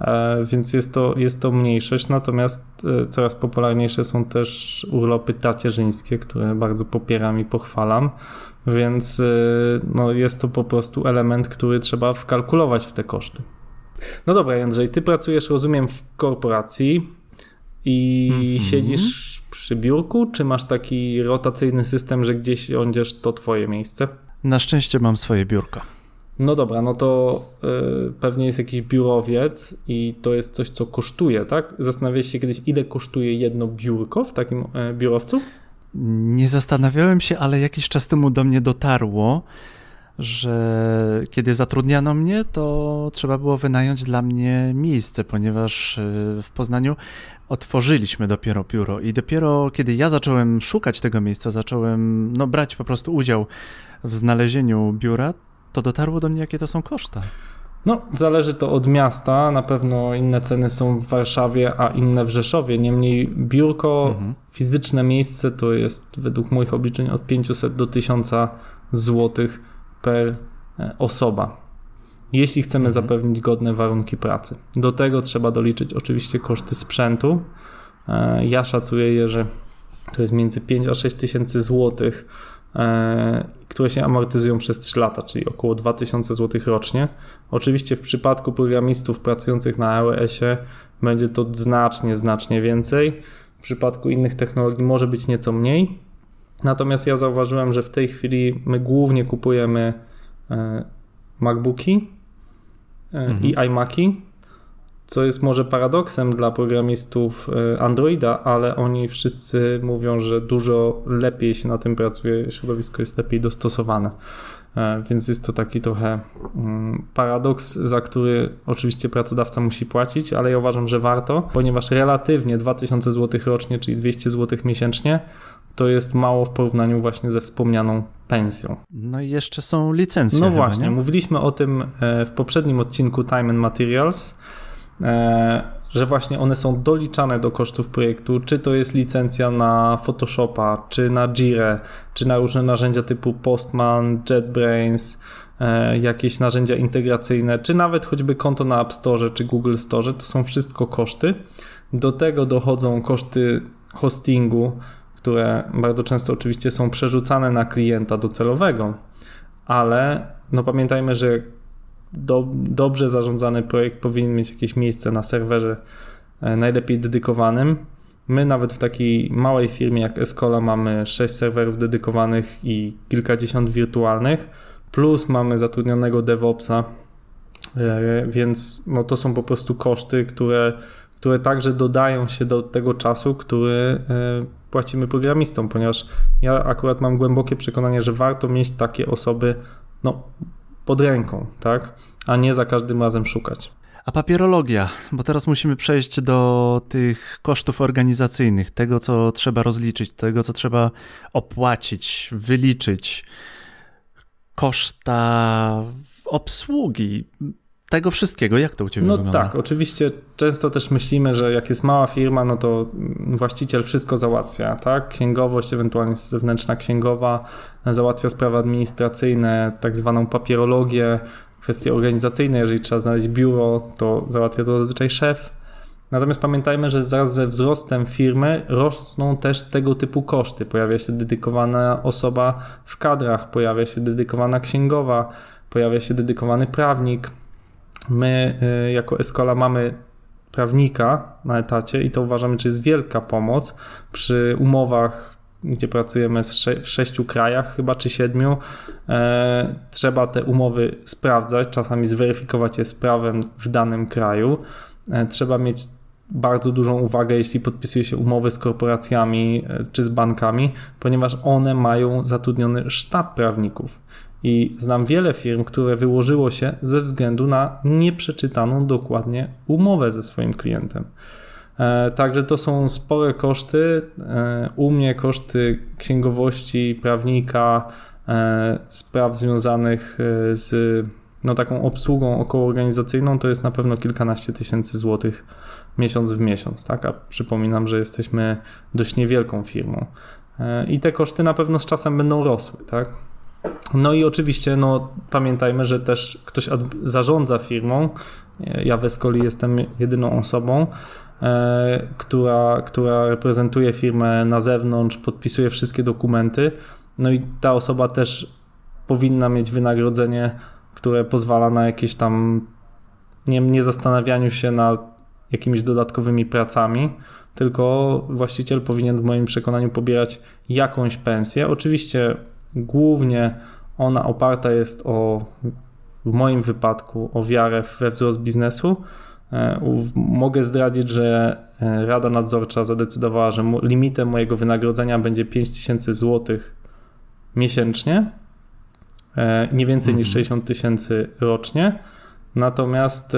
Speaker 3: e, więc jest to, jest to mniejszość. Natomiast e, coraz popularniejsze są też urlopy tacierzyńskie, które bardzo popieram i pochwalam. Więc e, no, jest to po prostu element, który trzeba wkalkulować w te koszty. No dobra, Jędrzej, ty pracujesz, rozumiem, w korporacji i mm -hmm. siedzisz przy biurku, czy masz taki rotacyjny system, że gdzieś siądziesz, to twoje miejsce?
Speaker 2: Na szczęście mam swoje biurko.
Speaker 3: No dobra, no to y, pewnie jest jakiś biurowiec i to jest coś, co kosztuje, tak? Zastanawiałeś się kiedyś, ile kosztuje jedno biurko w takim y, biurowcu?
Speaker 2: Nie zastanawiałem się, ale jakiś czas temu do mnie dotarło, że kiedy zatrudniano mnie, to trzeba było wynająć dla mnie miejsce, ponieważ y, w Poznaniu otworzyliśmy dopiero biuro i dopiero kiedy ja zacząłem szukać tego miejsca, zacząłem no, brać po prostu udział w znalezieniu biura, to dotarło do mnie, jakie to są koszta.
Speaker 3: No, zależy to od miasta. Na pewno inne ceny są w Warszawie, a inne w Rzeszowie. Niemniej biurko, mhm. fizyczne miejsce to jest według moich obliczeń od 500 do 1000 zł per e, osoba. Jeśli chcemy mhm. zapewnić godne warunki pracy. Do tego trzeba doliczyć oczywiście koszty sprzętu. E, ja szacuję je, że to jest między 5 a 6 tysięcy złotych które się amortyzują przez 3 lata, czyli około 2000 zł rocznie. Oczywiście w przypadku programistów pracujących na iOSie będzie to znacznie, znacznie więcej. W przypadku innych technologii może być nieco mniej. Natomiast ja zauważyłem, że w tej chwili my głównie kupujemy e, MacBooki e, mhm. i iMaki, co jest może paradoksem dla programistów e, Androida, ale oni wszyscy mówią, że dużo lepiej się na tym pracuje, środowisko jest lepiej dostosowane. E, więc jest to taki trochę mm, paradoks, za który oczywiście pracodawca musi płacić, ale ja uważam, że warto, ponieważ relatywnie 2000 zł rocznie, czyli 200 zł miesięcznie, to jest mało w porównaniu właśnie ze wspomnianą pensją.
Speaker 2: No i jeszcze są licencje.
Speaker 3: No
Speaker 2: chyba,
Speaker 3: właśnie,
Speaker 2: nie?
Speaker 3: mówiliśmy o tym e, w poprzednim odcinku Time and Materials że właśnie one są doliczane do kosztów projektu, czy to jest licencja na Photoshopa, czy na Jira, czy na różne narzędzia typu Postman, JetBrains, e, jakieś narzędzia integracyjne, czy nawet choćby konto na App Store czy Google Store, to są wszystko koszty. Do tego dochodzą koszty hostingu, które bardzo często oczywiście są przerzucane na klienta docelowego, ale no pamiętajmy, że do, dobrze zarządzany projekt powinien mieć jakieś miejsce na serwerze e, najlepiej dedykowanym. My nawet w takiej małej firmie jak Escola mamy 6 serwerów dedykowanych i kilkadziesiąt wirtualnych, plus mamy zatrudnionego DevOpsa, e, więc no to są po prostu koszty, które, które także dodają się do tego czasu, który e, płacimy programistom, ponieważ ja akurat mam głębokie przekonanie, że warto mieć takie osoby no, pod ręką, tak? A nie za każdym razem szukać.
Speaker 2: A papierologia, bo teraz musimy przejść do tych kosztów organizacyjnych, tego co trzeba rozliczyć, tego co trzeba opłacić, wyliczyć, koszta obsługi tego wszystkiego. Jak to u Ciebie
Speaker 3: no
Speaker 2: wygląda?
Speaker 3: tak, oczywiście często też myślimy, że jak jest mała firma, no to właściciel wszystko załatwia, tak? Księgowość, ewentualnie zewnętrzna księgowa, załatwia sprawy administracyjne, tak zwaną papierologię, kwestie organizacyjne, jeżeli trzeba znaleźć biuro, to załatwia to zazwyczaj szef. Natomiast pamiętajmy, że zaraz ze wzrostem firmy rosną też tego typu koszty. Pojawia się dedykowana osoba w kadrach, pojawia się dedykowana księgowa, pojawia się dedykowany prawnik. My y, jako Escola mamy prawnika na etacie i to uważamy, że jest wielka pomoc przy umowach gdzie pracujemy w sześciu krajach, chyba czy siedmiu. E, trzeba te umowy sprawdzać, czasami zweryfikować je z prawem w danym kraju. E, trzeba mieć bardzo dużą uwagę, jeśli podpisuje się umowy z korporacjami e, czy z bankami, ponieważ one mają zatrudniony sztab prawników. I znam wiele firm, które wyłożyło się ze względu na nieprzeczytaną dokładnie umowę ze swoim klientem. E, także to są spore koszty. E, u mnie koszty księgowości, prawnika, e, spraw związanych z no, taką obsługą okołoorganizacyjną to jest na pewno kilkanaście tysięcy złotych miesiąc w miesiąc. Tak? A przypominam, że jesteśmy dość niewielką firmą. I te koszty na pewno z czasem będą rosły. Tak? No i oczywiście no, pamiętajmy, że też ktoś zarządza firmą. Ja w Escoli jestem jedyną osobą, E, która, która reprezentuje firmę na zewnątrz, podpisuje wszystkie dokumenty. No i ta osoba też powinna mieć wynagrodzenie, które pozwala na jakieś tam nie, nie zastanawianiu się nad jakimiś dodatkowymi pracami, tylko właściciel powinien w moim przekonaniu pobierać jakąś pensję. Oczywiście głównie ona oparta jest o, w moim wypadku, o wiarę we wzrost biznesu, E, mogę zdradzić, że e, Rada Nadzorcza zadecydowała, że limitem mojego wynagrodzenia będzie 5000 zł miesięcznie, e, nie więcej niż 60 mhm. tysięcy rocznie. Natomiast,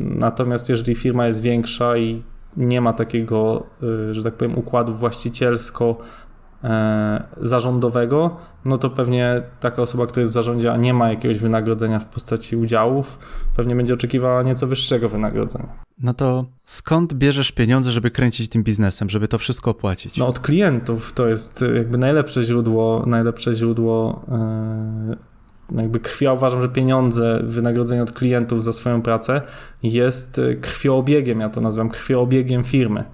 Speaker 3: natomiast jeżeli firma jest większa i nie ma takiego, że tak powiem, układu właścicielsko zarządowego, no to pewnie taka osoba, która jest w zarządzie, a nie ma jakiegoś wynagrodzenia w postaci udziałów, pewnie będzie oczekiwała nieco wyższego wynagrodzenia.
Speaker 2: No to skąd bierzesz pieniądze, żeby kręcić tym biznesem, żeby to wszystko opłacić?
Speaker 3: No od klientów to jest jakby najlepsze źródło, najlepsze źródło yy, jakby krwia. Uważam, że pieniądze, wynagrodzenie od klientów za swoją pracę jest krwioobiegiem, ja to nazywam krwioobiegiem firmy.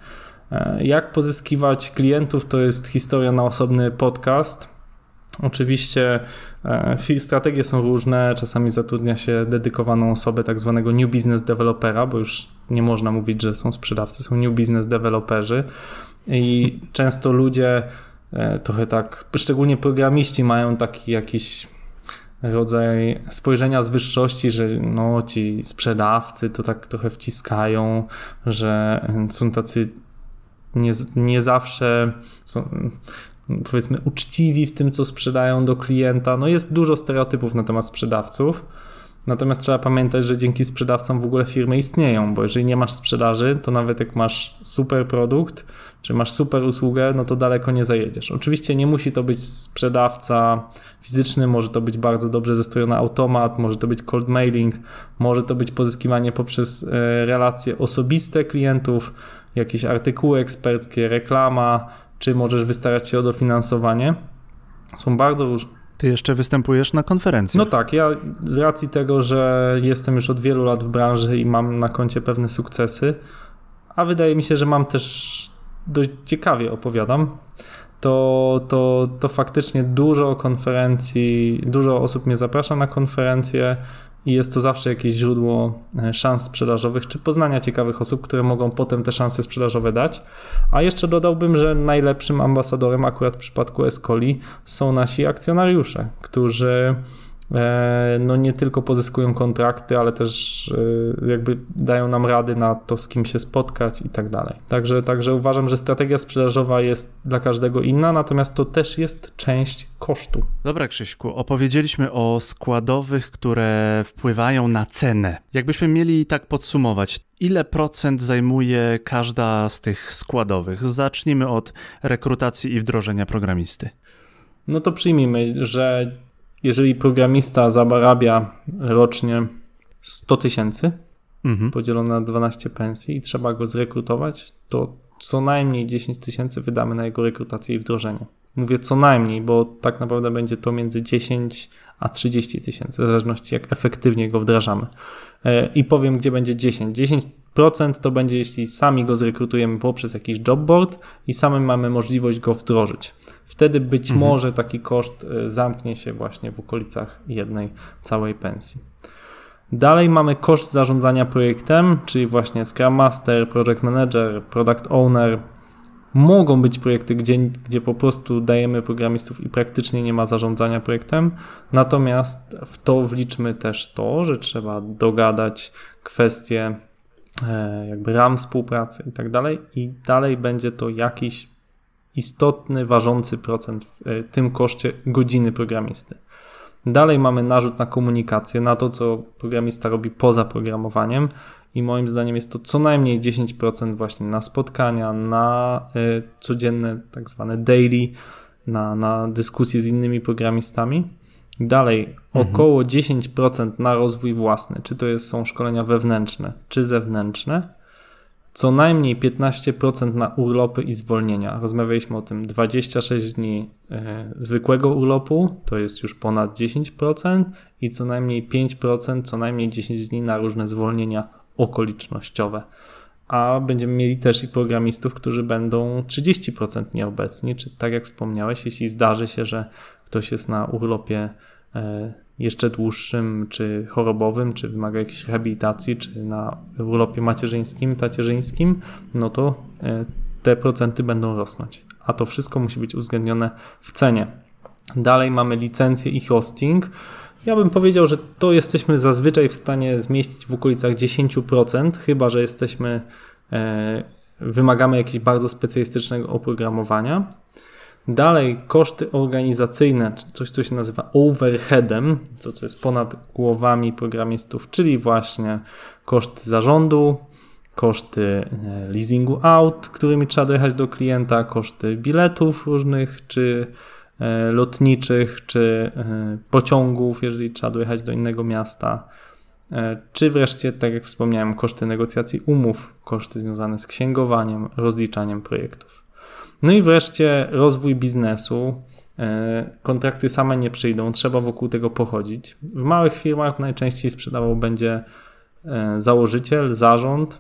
Speaker 3: E, jak pozyskiwać klientów to jest historia na osobny podcast. Oczywiście e, strategie są różne, czasami zatrudnia się dedykowaną osobę, tak zwanego new business developera, bo już nie można mówić, że są sprzedawcy, są new business developerzy i często ludzie e, trochę tak, szczególnie programiści mają taki jakiś rodzaj spojrzenia z wyższości, że no ci sprzedawcy to tak trochę wciskają, że są tacy nie, nie zawsze są, powiedzmy uczciwi w tym, co sprzedają do klienta. No jest dużo stereotypów na temat sprzedawców. Natomiast trzeba pamiętać, że dzięki sprzedawcom w ogóle firmy istnieją, bo jeżeli nie masz sprzedaży, to nawet jak masz super produkt, czy masz super usługę, no to daleko nie zajedziesz. Oczywiście nie musi to być sprzedawca fizyczny, może to być bardzo dobrze zestrojony automat, może to być cold mailing, może to być pozyskiwanie poprzez e, relacje osobiste klientów, jakieś artykuły eksperckie, reklama, czy możesz wystarać się o dofinansowanie. Są bardzo różne.
Speaker 2: Ty jeszcze występujesz na konferencji.
Speaker 3: No tak, ja z racji tego, że jestem już od wielu lat w branży i mam na koncie pewne sukcesy, a wydaje mi się, że mam też dość ciekawie opowiadam, to, to, to faktycznie dużo konferencji, dużo osób mnie zaprasza na konferencje i jest to zawsze jakieś źródło e, szans sprzedażowych czy poznania ciekawych osób, które mogą potem te szanse sprzedażowe dać. A jeszcze dodałbym, że najlepszym ambasadorem akurat w przypadku Escoli są nasi akcjonariusze, którzy no nie tylko pozyskują kontrakty, ale też e, jakby dają nam rady na to, z kim się spotkać i tak dalej. Także, także uważam, że strategia sprzedażowa jest dla każdego inna, natomiast to też jest część kosztu.
Speaker 2: Dobra, Krzyśku, opowiedzieliśmy o składowych, które wpływają na cenę. Jakbyśmy mieli tak podsumować, ile procent zajmuje każda z tych składowych? Zacznijmy od rekrutacji i wdrożenia programisty.
Speaker 3: No to przyjmijmy, że jeżeli programista zarabia rocznie 100 tysięcy, mhm. podzielone na 12 pensji i trzeba go zrekrutować, to co najmniej 10 tysięcy wydamy na jego rekrutację i wdrożenie. Mówię co najmniej, bo tak naprawdę będzie to między 10 a 30 tysięcy, w zależności jak efektywnie go wdrażamy. E, I powiem, gdzie będzie 10. 10% to będzie, jeśli sami go zrekrutujemy poprzez jakiś jobboard i sami mamy możliwość go wdrożyć. Wtedy być mhm. może taki koszt e, zamknie się właśnie w okolicach jednej całej pensji. Dalej mamy koszt zarządzania projektem, czyli właśnie Scrum Master, Project Manager, Product Owner, Mogą być projekty, gdzie, gdzie po prostu dajemy programistów i praktycznie nie ma zarządzania projektem, natomiast w to wliczmy też to, że trzeba dogadać kwestie jakby ram współpracy i tak dalej i dalej będzie to jakiś istotny, ważący procent w e, tym koszcie godziny programisty. Dalej mamy narzut na komunikację, na to, co programista robi poza programowaniem, i moim zdaniem jest to co najmniej 10% właśnie na spotkania, na y, codzienne tak zwane daily, na, na dyskusje z innymi programistami. Dalej, mhm. około 10% na rozwój własny, czy to jest, są szkolenia wewnętrzne, czy zewnętrzne. Co najmniej 15% na urlopy i zwolnienia. Rozmawialiśmy o tym 26 dni y, zwykłego urlopu, to jest już ponad 10%, i co najmniej 5%, co najmniej 10 dni na różne zwolnienia okolicznościowe. A będziemy mieli też i programistów, którzy będą 30% nieobecni, czy tak jak wspomniałeś, jeśli zdarzy się, że ktoś jest na urlopie e, jeszcze dłuższym, czy chorobowym, czy wymaga jakiejś rehabilitacji, czy na urlopie macierzyńskim, tacierzyńskim, no to e, te procenty będą rosnąć. A to wszystko musi być uwzględnione w cenie. Dalej mamy licencję i hosting. Ja bym powiedział, że to jesteśmy zazwyczaj w stanie zmieścić w okolicach 10%, chyba że jesteśmy, e, wymagamy jakiegoś bardzo specjalistycznego oprogramowania. Dalej koszty organizacyjne, coś co się nazywa overheadem, to co jest ponad głowami programistów, czyli właśnie koszty zarządu, koszty e, leasingu aut, którymi trzeba dojechać do klienta, koszty biletów różnych, czy E, lotniczych czy e, pociągów, jeżeli trzeba dojechać do innego miasta, czy wreszcie, tak jak wspomniałem, koszty negocjacji umów, koszty związane z księgowaniem, rozliczaniem projektów. No i wreszcie rozwój biznesu. Kontrakty same nie przyjdą, trzeba wokół tego pochodzić. W małych firmach najczęściej sprzedawał będzie założyciel, zarząd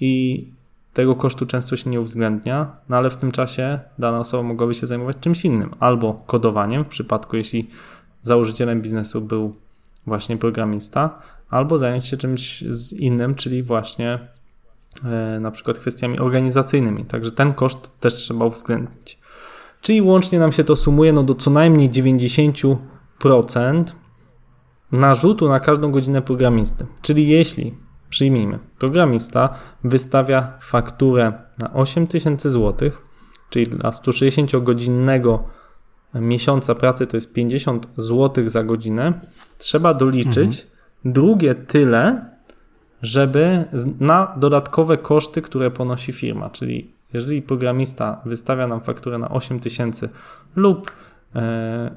Speaker 3: i tego kosztu często się nie uwzględnia, no ale w tym czasie dana osoba mogłaby się zajmować czymś innym, albo kodowaniem, w przypadku jeśli założycielem biznesu był właśnie programista, albo zająć się czymś innym, czyli właśnie e, na przykład kwestiami organizacyjnymi. Także ten koszt też trzeba uwzględnić. Czyli łącznie nam się to sumuje no, do co najmniej 90% narzutu na każdą godzinę programisty. Czyli jeśli przyjmijmy, programista wystawia fakturę na 8000 zł, czyli dla 160-godzinnego miesiąca pracy to jest 50 zł za godzinę, trzeba doliczyć mhm. drugie tyle, żeby na dodatkowe koszty, które ponosi firma. Czyli jeżeli programista wystawia nam fakturę na 8000 lub e,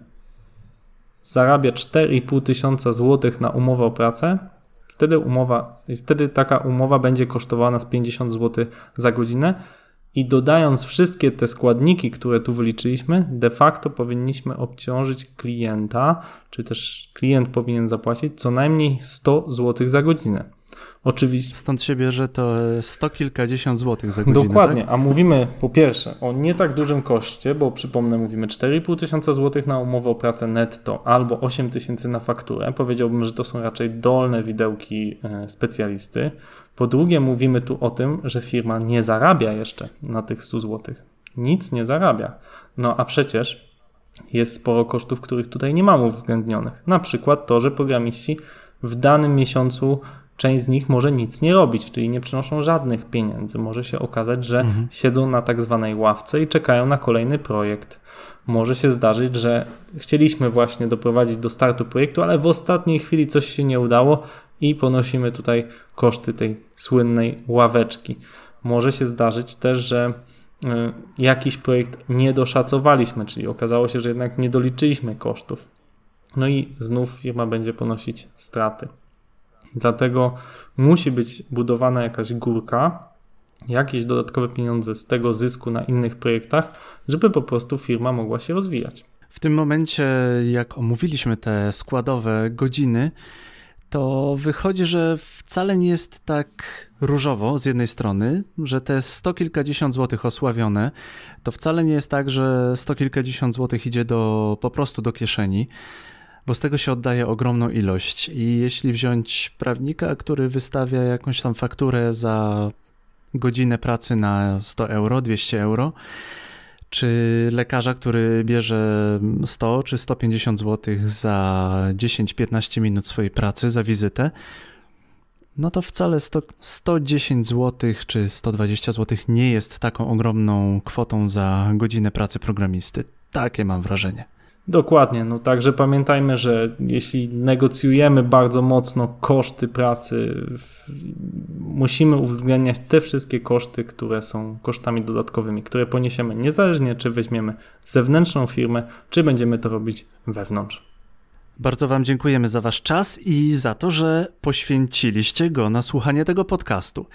Speaker 3: zarabia 4,5 tysiąca złotych na umowę o pracę, wtedy umowa, wtedy taka umowa będzie kosztowała nas 50 zł za godzinę i dodając wszystkie te składniki, które tu wyliczyliśmy, de facto powinniśmy obciążyć klienta, czy też klient powinien zapłacić co najmniej 100 zł za godzinę.
Speaker 2: Oczywiście. Stąd się bierze to sto kilkadziesiąt złotych za godzinę.
Speaker 3: Dokładnie,
Speaker 2: tak?
Speaker 3: a mówimy po pierwsze o nie tak dużym koszcie, bo przypomnę, mówimy 4,5 tysiąca złotych na umowę o pracę netto albo 8 tysięcy na fakturę. Powiedziałbym, że to są raczej dolne widełki e, specjalisty. Po drugie, mówimy tu o tym, że firma nie zarabia jeszcze na tych 100 złotych. Nic nie zarabia. No a przecież jest sporo kosztów, których tutaj nie mamy uwzględnionych. Na przykład to, że programiści w danym miesiącu część z nich może nic nie robić, czyli nie przynoszą żadnych pieniędzy. Może się okazać, że mhm. siedzą na tak zwanej ławce i czekają na kolejny projekt. Może się zdarzyć, że chcieliśmy właśnie doprowadzić do startu projektu, ale w ostatniej chwili coś się nie udało i ponosimy tutaj koszty tej słynnej ławeczki. Może się zdarzyć też, że y, jakiś projekt nie doszacowaliśmy, czyli okazało się, że jednak nie doliczyliśmy kosztów. No i znów firma będzie ponosić straty. Dlatego musi być budowana jakaś górka, jakieś dodatkowe pieniądze z tego zysku na innych projektach, żeby po prostu firma mogła się rozwijać.
Speaker 2: W tym momencie, jak omówiliśmy te składowe godziny, to wychodzi, że wcale nie jest tak różowo z jednej strony, że te sto kilkadziesiąt złotych osławione, to wcale nie jest tak, że sto kilkadziesiąt złotych idzie do, po prostu do kieszeni bo z tego się oddaje ogromną ilość. I jeśli wziąć prawnika, który wystawia jakąś tam fakturę za godzinę pracy na 100 euro, 200 euro, czy lekarza, który bierze 100 czy 150 zł za 10-15 minut swojej pracy, za wizytę, no to wcale 100, 110 zł czy 120 zł nie jest taką ogromną kwotą za godzinę pracy programisty. Takie mam wrażenie.
Speaker 3: Dokładnie, no także pamiętajmy, że jeśli negocjujemy bardzo mocno koszty pracy, musimy uwzględniać te wszystkie koszty, które są kosztami dodatkowymi, które poniesiemy niezależnie, czy weźmiemy zewnętrzną firmę, czy będziemy to robić wewnątrz.
Speaker 2: Bardzo Wam dziękujemy za Wasz czas i za to, że poświęciliście go na słuchanie tego podcastu.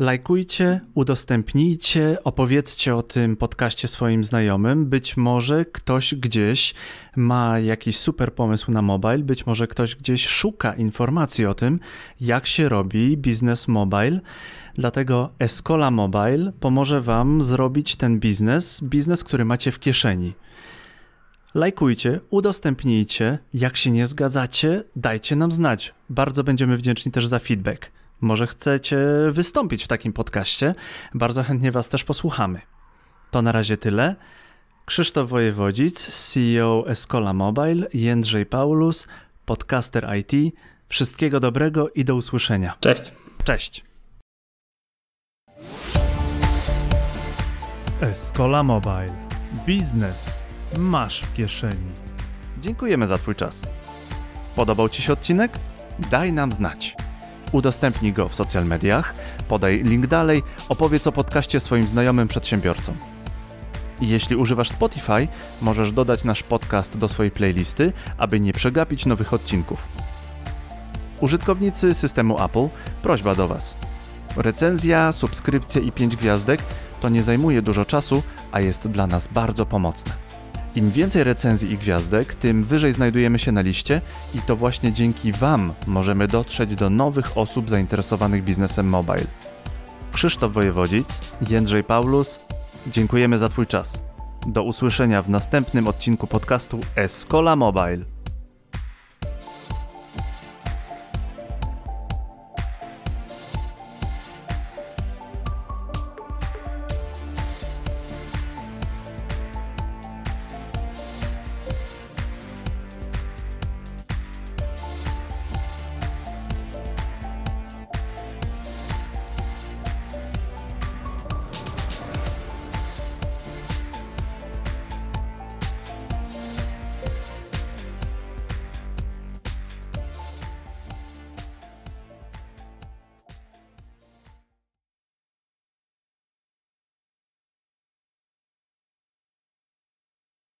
Speaker 2: Lajkujcie, udostępnijcie, opowiedzcie o tym podcaście swoim znajomym. Być może ktoś gdzieś ma jakiś super pomysł na mobile, być może ktoś gdzieś szuka informacji o tym, jak się robi biznes mobile. Dlatego Escola Mobile pomoże Wam zrobić ten biznes, biznes, który macie w kieszeni. Lajkujcie, udostępnijcie. Jak się nie zgadzacie, dajcie nam znać. Bardzo będziemy wdzięczni też za feedback. Może chcecie wystąpić w takim podcaście? Bardzo chętnie Was też posłuchamy. To na razie tyle. Krzysztof Wojewodzic, CEO Escola Mobile, Jędrzej Paulus, podcaster IT. Wszystkiego dobrego i do usłyszenia.
Speaker 3: Cześć.
Speaker 2: Cześć.
Speaker 1: Escola Mobile. Biznes masz w kieszeni.
Speaker 2: Dziękujemy za Twój czas. Podobał Ci się odcinek? Daj nam znać udostępnij go w social mediach, podaj link dalej, opowiedz o podcaście swoim znajomym przedsiębiorcom. Jeśli używasz Spotify, możesz dodać nasz podcast do swojej playlisty, aby nie przegapić nowych odcinków. Użytkownicy systemu Apple, prośba do Was. Recenzja, subskrypcja i 5 gwiazdek to nie zajmuje dużo czasu, a jest dla nas bardzo pomocne. Im więcej recenzji i gwiazdek, tym wyżej znajdujemy się na liście i to właśnie dzięki Wam możemy dotrzeć do nowych osób zainteresowanych biznesem mobile. Krzysztof Wojewodzic, Jędrzej Paulus. Dziękujemy za Twój czas. Do usłyszenia w następnym odcinku podcastu Escola Mobile.